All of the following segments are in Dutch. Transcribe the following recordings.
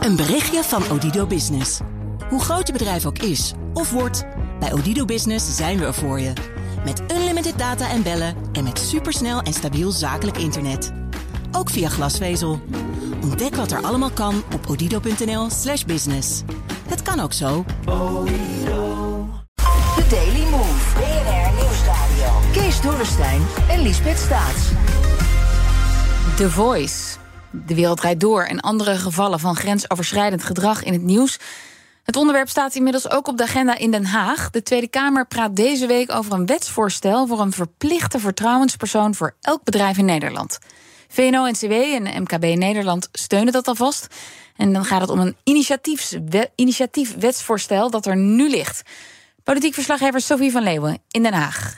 Een berichtje van Odido Business. Hoe groot je bedrijf ook is of wordt, bij Odido Business zijn we er voor je. Met unlimited data en bellen en met supersnel en stabiel zakelijk internet. Ook via glasvezel. Ontdek wat er allemaal kan op odido.nl/slash business. Het kan ook zo. The Daily Move. BNR Nieuwsradio. Kees Dorrestein en Liesbeth Staats. The Voice. De wereld draait door en andere gevallen van grensoverschrijdend gedrag in het nieuws. Het onderwerp staat inmiddels ook op de agenda in Den Haag. De Tweede Kamer praat deze week over een wetsvoorstel voor een verplichte vertrouwenspersoon voor elk bedrijf in Nederland. VNO-NCW en MKB Nederland steunen dat alvast. En dan gaat het om een initiatief wetsvoorstel dat er nu ligt. Politiek verslaggever Sophie van Leeuwen in Den Haag.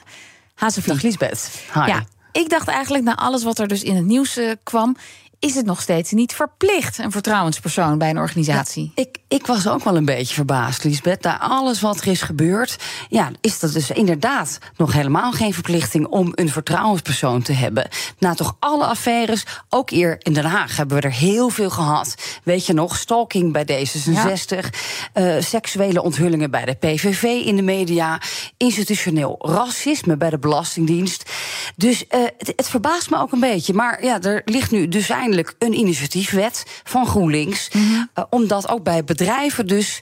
Ha, Sophie. Dag Lisbeth. Hi. Ja, ik dacht eigenlijk na alles wat er dus in het nieuws uh, kwam is het nog steeds niet verplicht, een vertrouwenspersoon bij een organisatie. Ja, ik, ik was ook wel een beetje verbaasd, Lisbeth. Na alles wat er is gebeurd, ja, is dat dus inderdaad nog helemaal geen verplichting om een vertrouwenspersoon te hebben. Na toch alle affaires, ook hier in Den Haag hebben we er heel veel gehad. Weet je nog, stalking bij D66, ja. uh, seksuele onthullingen bij de PVV in de media, institutioneel racisme bij de Belastingdienst. Dus uh, het, het verbaast me ook een beetje. Maar ja, er ligt nu dus een initiatiefwet van GroenLinks. Mm -hmm. uh, om dat ook bij bedrijven dus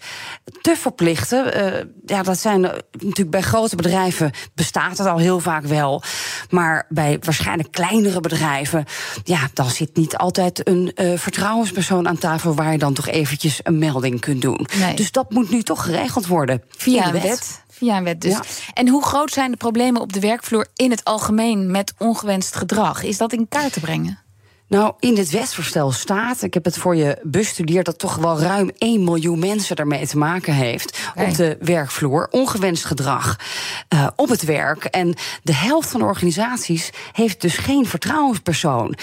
te verplichten. Uh, ja, dat zijn uh, natuurlijk bij grote bedrijven bestaat het al heel vaak wel. Maar bij waarschijnlijk kleinere bedrijven, ja, dan zit niet altijd een vertrouwenspersoon aan tafel waar je dan toch eventjes een melding kunt doen. Nee. Dus dat moet nu toch geregeld worden via een wet. wet. Via een wet dus. Ja. En hoe groot zijn de problemen op de werkvloer in het algemeen met ongewenst gedrag? Is dat in kaart te brengen? Nou, in dit wetsvoorstel staat, ik heb het voor je bestudeerd, dat toch wel ruim 1 miljoen mensen daarmee te maken heeft okay. op de werkvloer. Ongewenst gedrag uh, op het werk. En de helft van de organisaties heeft dus geen vertrouwenspersoon.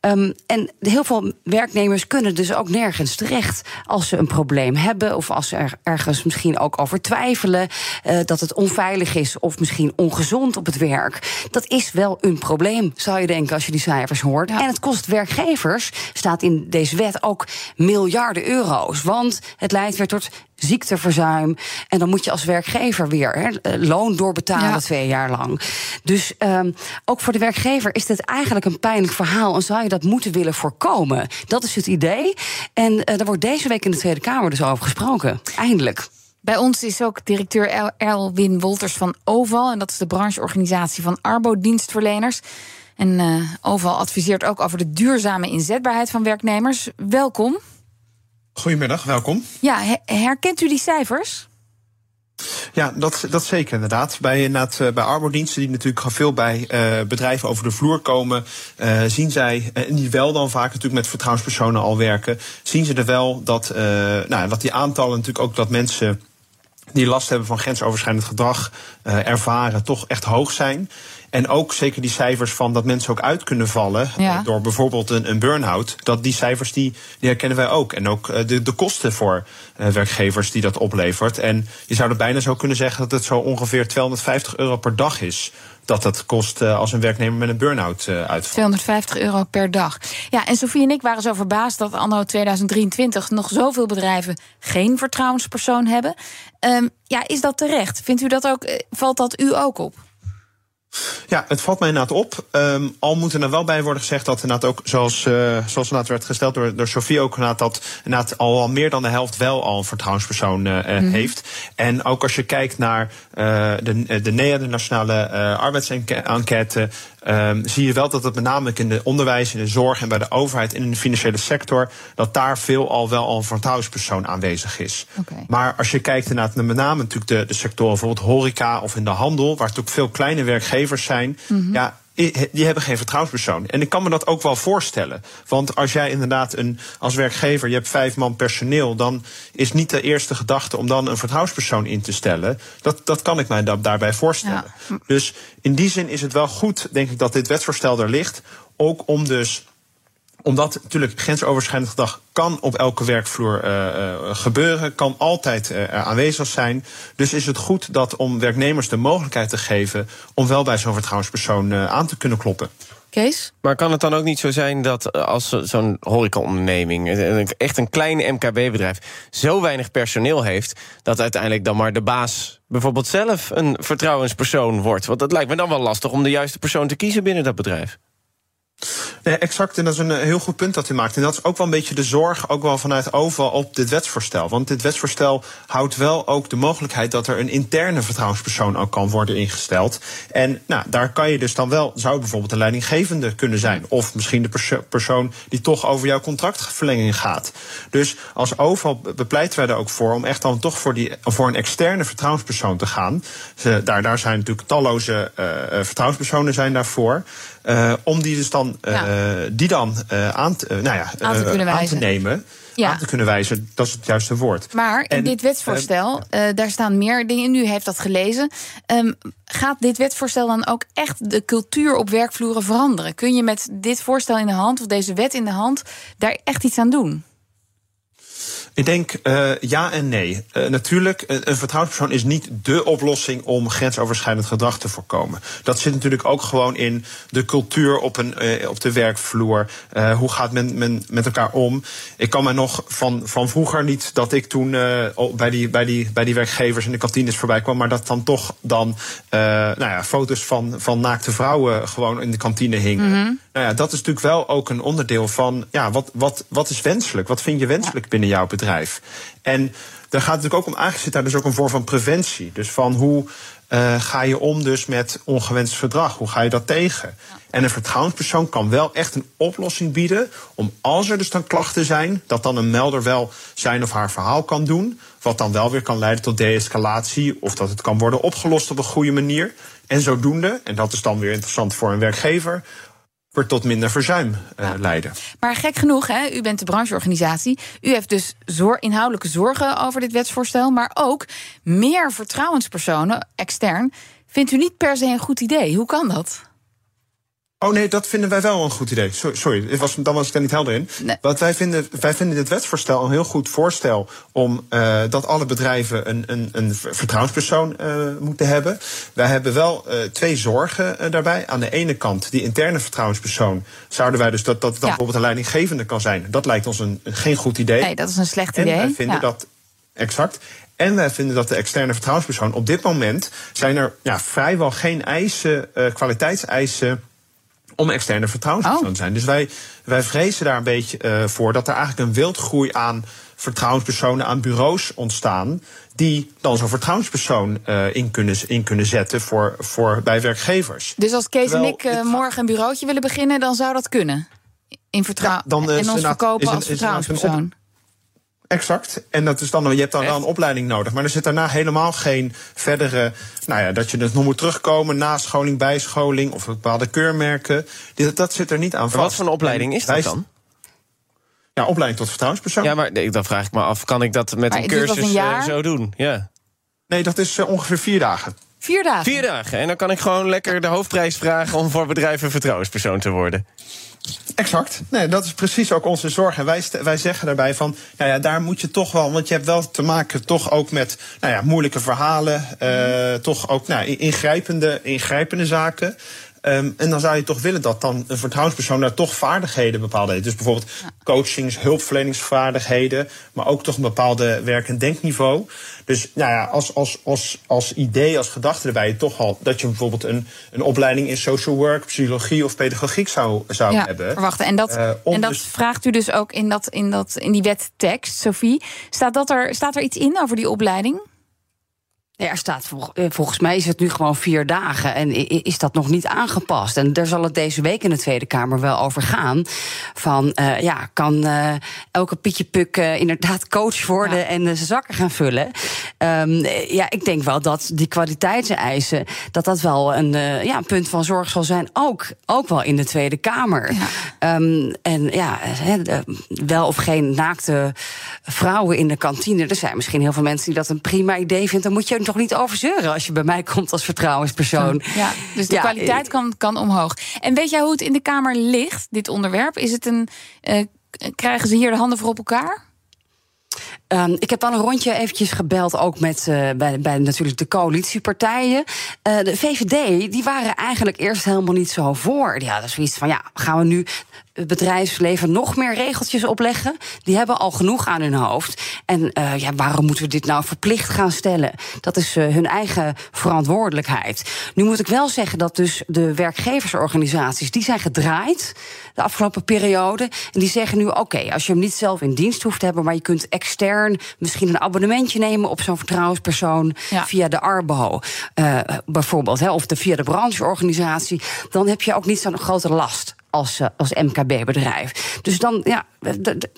Um, en heel veel werknemers kunnen dus ook nergens terecht als ze een probleem hebben of als ze er ergens misschien ook over twijfelen uh, dat het onveilig is of misschien ongezond op het werk. Dat is wel een probleem, zou je denken als je die cijfers hoort. En het kost werkgevers, staat in deze wet ook miljarden euro's. Want het leidt weer tot ziekteverzuim. En dan moet je als werkgever weer loon doorbetalen ja. twee jaar lang. Dus um, ook voor de werkgever is dit eigenlijk een pijnlijk verhaal. En zou je dat moeten willen voorkomen? Dat is het idee. En uh, daar wordt deze week in de Tweede Kamer dus over gesproken. Eindelijk. Bij ons is ook directeur Erwin Wolters van OVAL. En dat is de brancheorganisatie van arbodienstverleners. En uh, OVAL adviseert ook over de duurzame inzetbaarheid van werknemers. Welkom. Goedemiddag, welkom. Ja, herkent u die cijfers? Ja, dat, dat zeker inderdaad. Bij, inderdaad, bij arbodiensten die natuurlijk veel bij uh, bedrijven over de vloer komen, uh, zien zij, en die wel dan vaak natuurlijk met vertrouwenspersonen al werken, zien ze er wel dat, uh, nou, dat die aantallen natuurlijk ook dat mensen die last hebben van grensoverschrijdend gedrag ervaren, toch echt hoog zijn. En ook zeker die cijfers van dat mensen ook uit kunnen vallen ja. door bijvoorbeeld een, een burn-out. Dat die cijfers die, die herkennen wij ook. En ook de, de kosten voor uh, werkgevers die dat oplevert. En je zou er bijna zo kunnen zeggen dat het zo ongeveer 250 euro per dag is dat dat kost als een werknemer met een burn-out uitvalt. 250 euro per dag. Ja, en Sofie en ik waren zo verbaasd dat anno 2023 nog zoveel bedrijven geen vertrouwenspersoon hebben. Um, ja, is dat terecht? Vindt u dat ook? Valt dat u ook op? Ja, het valt mij inderdaad op. Um, al moet er er wel bij worden gezegd dat inderdaad ook, zoals, uh, zoals inderdaad werd gesteld door, door Sofie ook, inderdaad dat inderdaad al, al meer dan de helft wel al een vertrouwenspersoon uh, mm. heeft. En ook als je kijkt naar uh, de, de NEA, de Nationale Arbeidsenquête, um, zie je wel dat het met name in de onderwijs, in de zorg en bij de overheid en in de financiële sector, dat daar veel al wel al een vertrouwenspersoon aanwezig is. Okay. Maar als je kijkt inderdaad naar met name natuurlijk de, de sectoren, bijvoorbeeld horeca of in de handel, waar natuurlijk veel kleine werkgevers zijn, ja, die hebben geen vertrouwenspersoon. En ik kan me dat ook wel voorstellen. Want als jij inderdaad een, als werkgever, je hebt vijf man personeel, dan is niet de eerste gedachte om dan een vertrouwenspersoon in te stellen. Dat, dat kan ik mij daarbij voorstellen. Ja. Dus in die zin is het wel goed, denk ik, dat dit wetsvoorstel er ligt. Ook om dus omdat natuurlijk grensoverschrijdend gedrag kan op elke werkvloer uh, uh, gebeuren, kan altijd uh, aanwezig zijn. Dus is het goed dat om werknemers de mogelijkheid te geven om wel bij zo'n vertrouwenspersoon aan te kunnen kloppen. Kees? Maar kan het dan ook niet zo zijn dat eh, als zo'n horecaonderneming... echt een klein MKB-bedrijf zo weinig personeel heeft... dat uiteindelijk dan maar de baas bijvoorbeeld zelf een vertrouwenspersoon wordt? Want het lijkt me dan wel lastig om de juiste persoon te kiezen binnen dat bedrijf. Nee, exact. En dat is een heel goed punt dat u maakt. En dat is ook wel een beetje de zorg, ook wel vanuit overal op dit wetsvoorstel. Want dit wetsvoorstel houdt wel ook de mogelijkheid dat er een interne vertrouwenspersoon ook kan worden ingesteld. En nou, daar kan je dus dan wel, zou bijvoorbeeld een leidinggevende kunnen zijn. Of misschien de persoon die toch over jouw contractverlenging gaat. Dus als overal bepleiten wij er ook voor om echt dan toch voor, die, voor een externe vertrouwenspersoon te gaan. Daar, daar zijn natuurlijk talloze uh, vertrouwenspersonen zijn daarvoor. Uh, om die dus dan, uh, die dan uh, aan, te, nou ja, aan, te, kunnen aan te nemen. Ja. Aan te kunnen wijzen, dat is het juiste woord. Maar in en, dit wetsvoorstel, daar staan meer dingen in. U heeft dat gelezen. Um, gaat dit wetsvoorstel dan ook echt de cultuur op werkvloeren veranderen? Kun je met dit voorstel in de hand, of deze wet in de hand, daar echt iets aan doen? Ik denk uh, ja en nee. Uh, natuurlijk, een, een vertrouwenspersoon is niet de oplossing om grensoverschrijdend gedrag te voorkomen. Dat zit natuurlijk ook gewoon in de cultuur op, een, uh, op de werkvloer. hoe gaat men, men, met elkaar om? Ik kan me nog van, van vroeger niet dat ik toen bij, die, bij, die, bij die werkgevers in de kantines voorbij kwam, maar dat dan toch dan nou ja, foto's van, van naakte vrouwen gewoon in de kantine hingen. Mm -hmm. Nou ja, dat is natuurlijk wel ook een onderdeel van ja, wat, wat, wat is wenselijk? Wat vind je wenselijk binnen jouw bedrijf? En daar gaat het natuurlijk ook om, zit daar dus ook een vorm van preventie. Dus van hoe uh, ga je om dus met ongewenst gedrag? Hoe ga je dat tegen? En een vertrouwenspersoon kan wel echt een oplossing bieden om als er dus dan klachten zijn, dat dan een melder wel zijn of haar verhaal kan doen. Wat dan wel weer kan leiden tot de-escalatie of dat het kan worden opgelost op een goede manier. En zodoende, en dat is dan weer interessant voor een werkgever, wordt tot minder verzuim uh, leiden. Maar gek genoeg, hè, u bent de brancheorganisatie. U heeft dus zor inhoudelijke zorgen over dit wetsvoorstel, maar ook meer vertrouwenspersonen extern. Vindt u niet per se een goed idee? Hoe kan dat? Oh nee, dat vinden wij wel een goed idee. Sorry, was, dan was ik daar niet helder in. Nee. Want wij vinden, wij vinden dit wetsvoorstel een heel goed voorstel om uh, dat alle bedrijven een, een, een vertrouwenspersoon uh, moeten hebben. Wij hebben wel uh, twee zorgen daarbij. Aan de ene kant, die interne vertrouwenspersoon, zouden wij dus dat dat ja. bijvoorbeeld een leidinggevende kan zijn. Dat lijkt ons een, geen goed idee. Nee, dat is een slecht idee. En wij vinden ja. dat exact. En wij vinden dat de externe vertrouwenspersoon op dit moment zijn er ja, vrijwel geen eisen, kwaliteitseisen om externe vertrouwenspersoon oh. te zijn. Dus wij, wij vrezen daar een beetje uh, voor dat er eigenlijk een wildgroei aan vertrouwenspersonen, aan bureaus ontstaan. die dan zo'n vertrouwenspersoon uh, in, kunnen, in kunnen zetten voor, voor, bij werkgevers. Dus als Kees Terwijl, en ik uh, morgen een bureautje willen beginnen, dan zou dat kunnen? In vertrouwen. Ja, en ons verkopen als vertrouwenspersoon. Exact. En dat is dan, je hebt dan wel een opleiding nodig. Maar er zit daarna helemaal geen verdere. Nou ja, dat je dus nog moet terugkomen. Nascholing, bijscholing of bepaalde keurmerken. Dat, dat zit er niet aan vast. Maar wat voor een opleiding is dat dan? Ja, opleiding tot vertrouwenspersoon. Ja, maar nee, dan vraag ik me af: kan ik dat met maar een cursus een uh, zo doen? Ja. Nee, dat is uh, ongeveer vier dagen. Vier dagen? Vier dagen. En dan kan ik gewoon lekker de hoofdprijs vragen om voor bedrijven vertrouwenspersoon te worden. Exact. Nee, dat is precies ook onze zorg. En wij, wij zeggen daarbij van, nou ja, daar moet je toch wel, want je hebt wel te maken toch ook met nou ja, moeilijke verhalen, uh, toch ook nou, ingrijpende, ingrijpende zaken. Um, en dan zou je toch willen dat dan een vertrouwenspersoon daar toch vaardigheden bepaalde heeft. Dus bijvoorbeeld coachings, hulpverleningsvaardigheden, maar ook toch een bepaalde werk- en denkniveau. Dus nou ja, als, als, als, als idee, als gedachte erbij, toch al dat je bijvoorbeeld een, een opleiding in social work, psychologie of pedagogiek zou, zou ja, hebben. Verwachten. En dat, uh, en dat dus... vraagt u dus ook in, dat, in, dat, in die wettekst, Sophie. Staat, dat er, staat er iets in over die opleiding? Ja, er staat eh, volgens mij is het nu gewoon vier dagen en is dat nog niet aangepast. En daar zal het deze week in de Tweede Kamer wel over gaan. Van uh, ja, kan uh, elke Pietje Puk uh, inderdaad coach worden ja. en zijn zakken gaan vullen? Um, ja, ik denk wel dat die kwaliteitseisen, dat dat wel een ja, punt van zorg zal zijn. Ook, ook wel in de Tweede Kamer. Ja. Um, en ja, he, wel of geen naakte vrouwen in de kantine. Er zijn misschien heel veel mensen die dat een prima idee vinden. Dan moet je toch niet over zeuren als je bij mij komt als vertrouwenspersoon. Ja, dus de ja, kwaliteit kan, kan omhoog. En weet jij hoe het in de Kamer ligt, dit onderwerp? Is het een. Uh, krijgen ze hier de handen voor op elkaar? Um, ik heb wel een rondje eventjes gebeld, ook met uh, bij, bij natuurlijk de coalitiepartijen. Uh, de VVD, die waren eigenlijk eerst helemaal niet zo voor. Ja, dat is zoiets van, ja, gaan we nu het bedrijfsleven nog meer regeltjes opleggen. Die hebben al genoeg aan hun hoofd. En uh, ja, waarom moeten we dit nou verplicht gaan stellen? Dat is hun eigen verantwoordelijkheid. Nu moet ik wel zeggen dat dus de werkgeversorganisaties... die zijn gedraaid de afgelopen periode. En die zeggen nu, oké, als je hem niet zelf in dienst hoeft te hebben... maar je kunt extern misschien een abonnementje nemen... op zo'n vertrouwenspersoon ja. via de ARBO. Uh, bijvoorbeeld... Hè, of de, via de brancheorganisatie... dan heb je ook niet zo'n grote last als, als MKB-bedrijf. Dus dan, ja,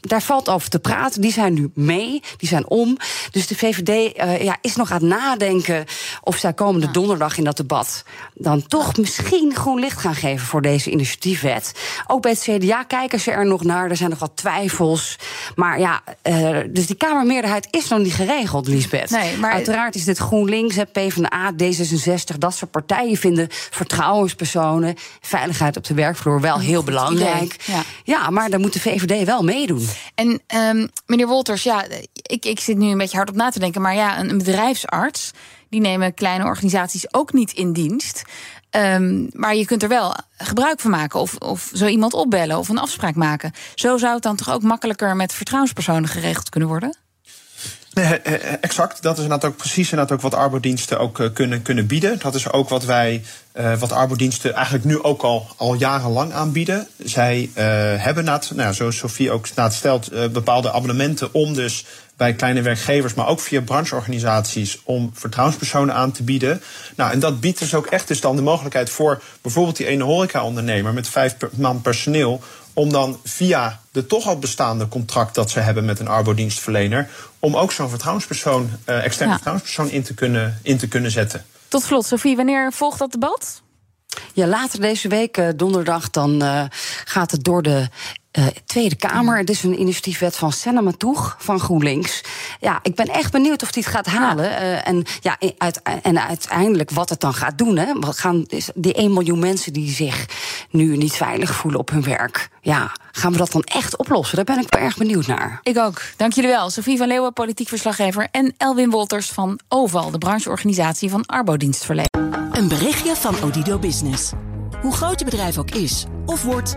daar valt over te praten. Die zijn nu mee, die zijn om. Dus de VVD uh, ja, is nog aan het nadenken of zij komende donderdag in dat debat dan toch misschien groen licht gaan geven voor deze initiatiefwet. Ook bij het CDA kijken ze er nog naar. Er zijn nog wat twijfels. Maar ja, uh, dus die Kamermeerderheid is nog niet geregeld, Lisbeth. Nee, maar... Uiteraard is dit GroenLinks, PvdA, D66, dat soort partijen vinden vertrouwenspersonen, veiligheid op de werkvloer wel heel belangrijk. Ja. ja, maar daar moet de VVD wel meedoen. En um, meneer Wolters, ja, ik, ik zit nu een beetje hard op na te denken, maar ja, een, een bedrijfsarts. Die nemen kleine organisaties ook niet in dienst. Um, maar je kunt er wel gebruik van maken. Of, of zo iemand opbellen of een afspraak maken. Zo zou het dan toch ook makkelijker met vertrouwenspersonen geregeld kunnen worden? Nee, exact. Dat is ook precies ook wat arbodiensten ook uh, kunnen, kunnen bieden. Dat is ook wat wij, uh, wat arbodiensten eigenlijk nu ook al, al jarenlang aanbieden. Zij uh, hebben, nou, zoals Sofie ook na het stelt, bepaalde abonnementen om dus bij kleine werkgevers, maar ook via brancheorganisaties om vertrouwenspersonen aan te bieden. Nou, en dat biedt dus ook echt dus dan de mogelijkheid voor bijvoorbeeld die ene horeca-ondernemer met vijf man personeel om dan via de toch al bestaande contract dat ze hebben met een arbodienstverlener, om ook zo'n vertrouwenspersoon, uh, externe ja. vertrouwenspersoon in te, kunnen, in te kunnen zetten. Tot slot, Sofie, wanneer volgt dat debat? Ja, later deze week, uh, donderdag, dan uh, gaat het door de uh, Tweede Kamer. Het is een initiatiefwet van Senna Matoeg van GroenLinks. Ja, ik ben echt benieuwd of die het gaat halen. Uh, en, ja, uit, en uiteindelijk wat het dan gaat doen. Hè. Wat gaan die 1 miljoen mensen die zich nu niet veilig voelen op hun werk. Ja, gaan we dat dan echt oplossen? Daar ben ik wel erg benieuwd naar. Ik ook. Dank jullie wel. Sophie van Leeuwen, politiek verslaggever. En Elwin Wolters van OVAL, de brancheorganisatie van arbodienstverleners. Een berichtje van Odido Business. Hoe groot je bedrijf ook is of wordt,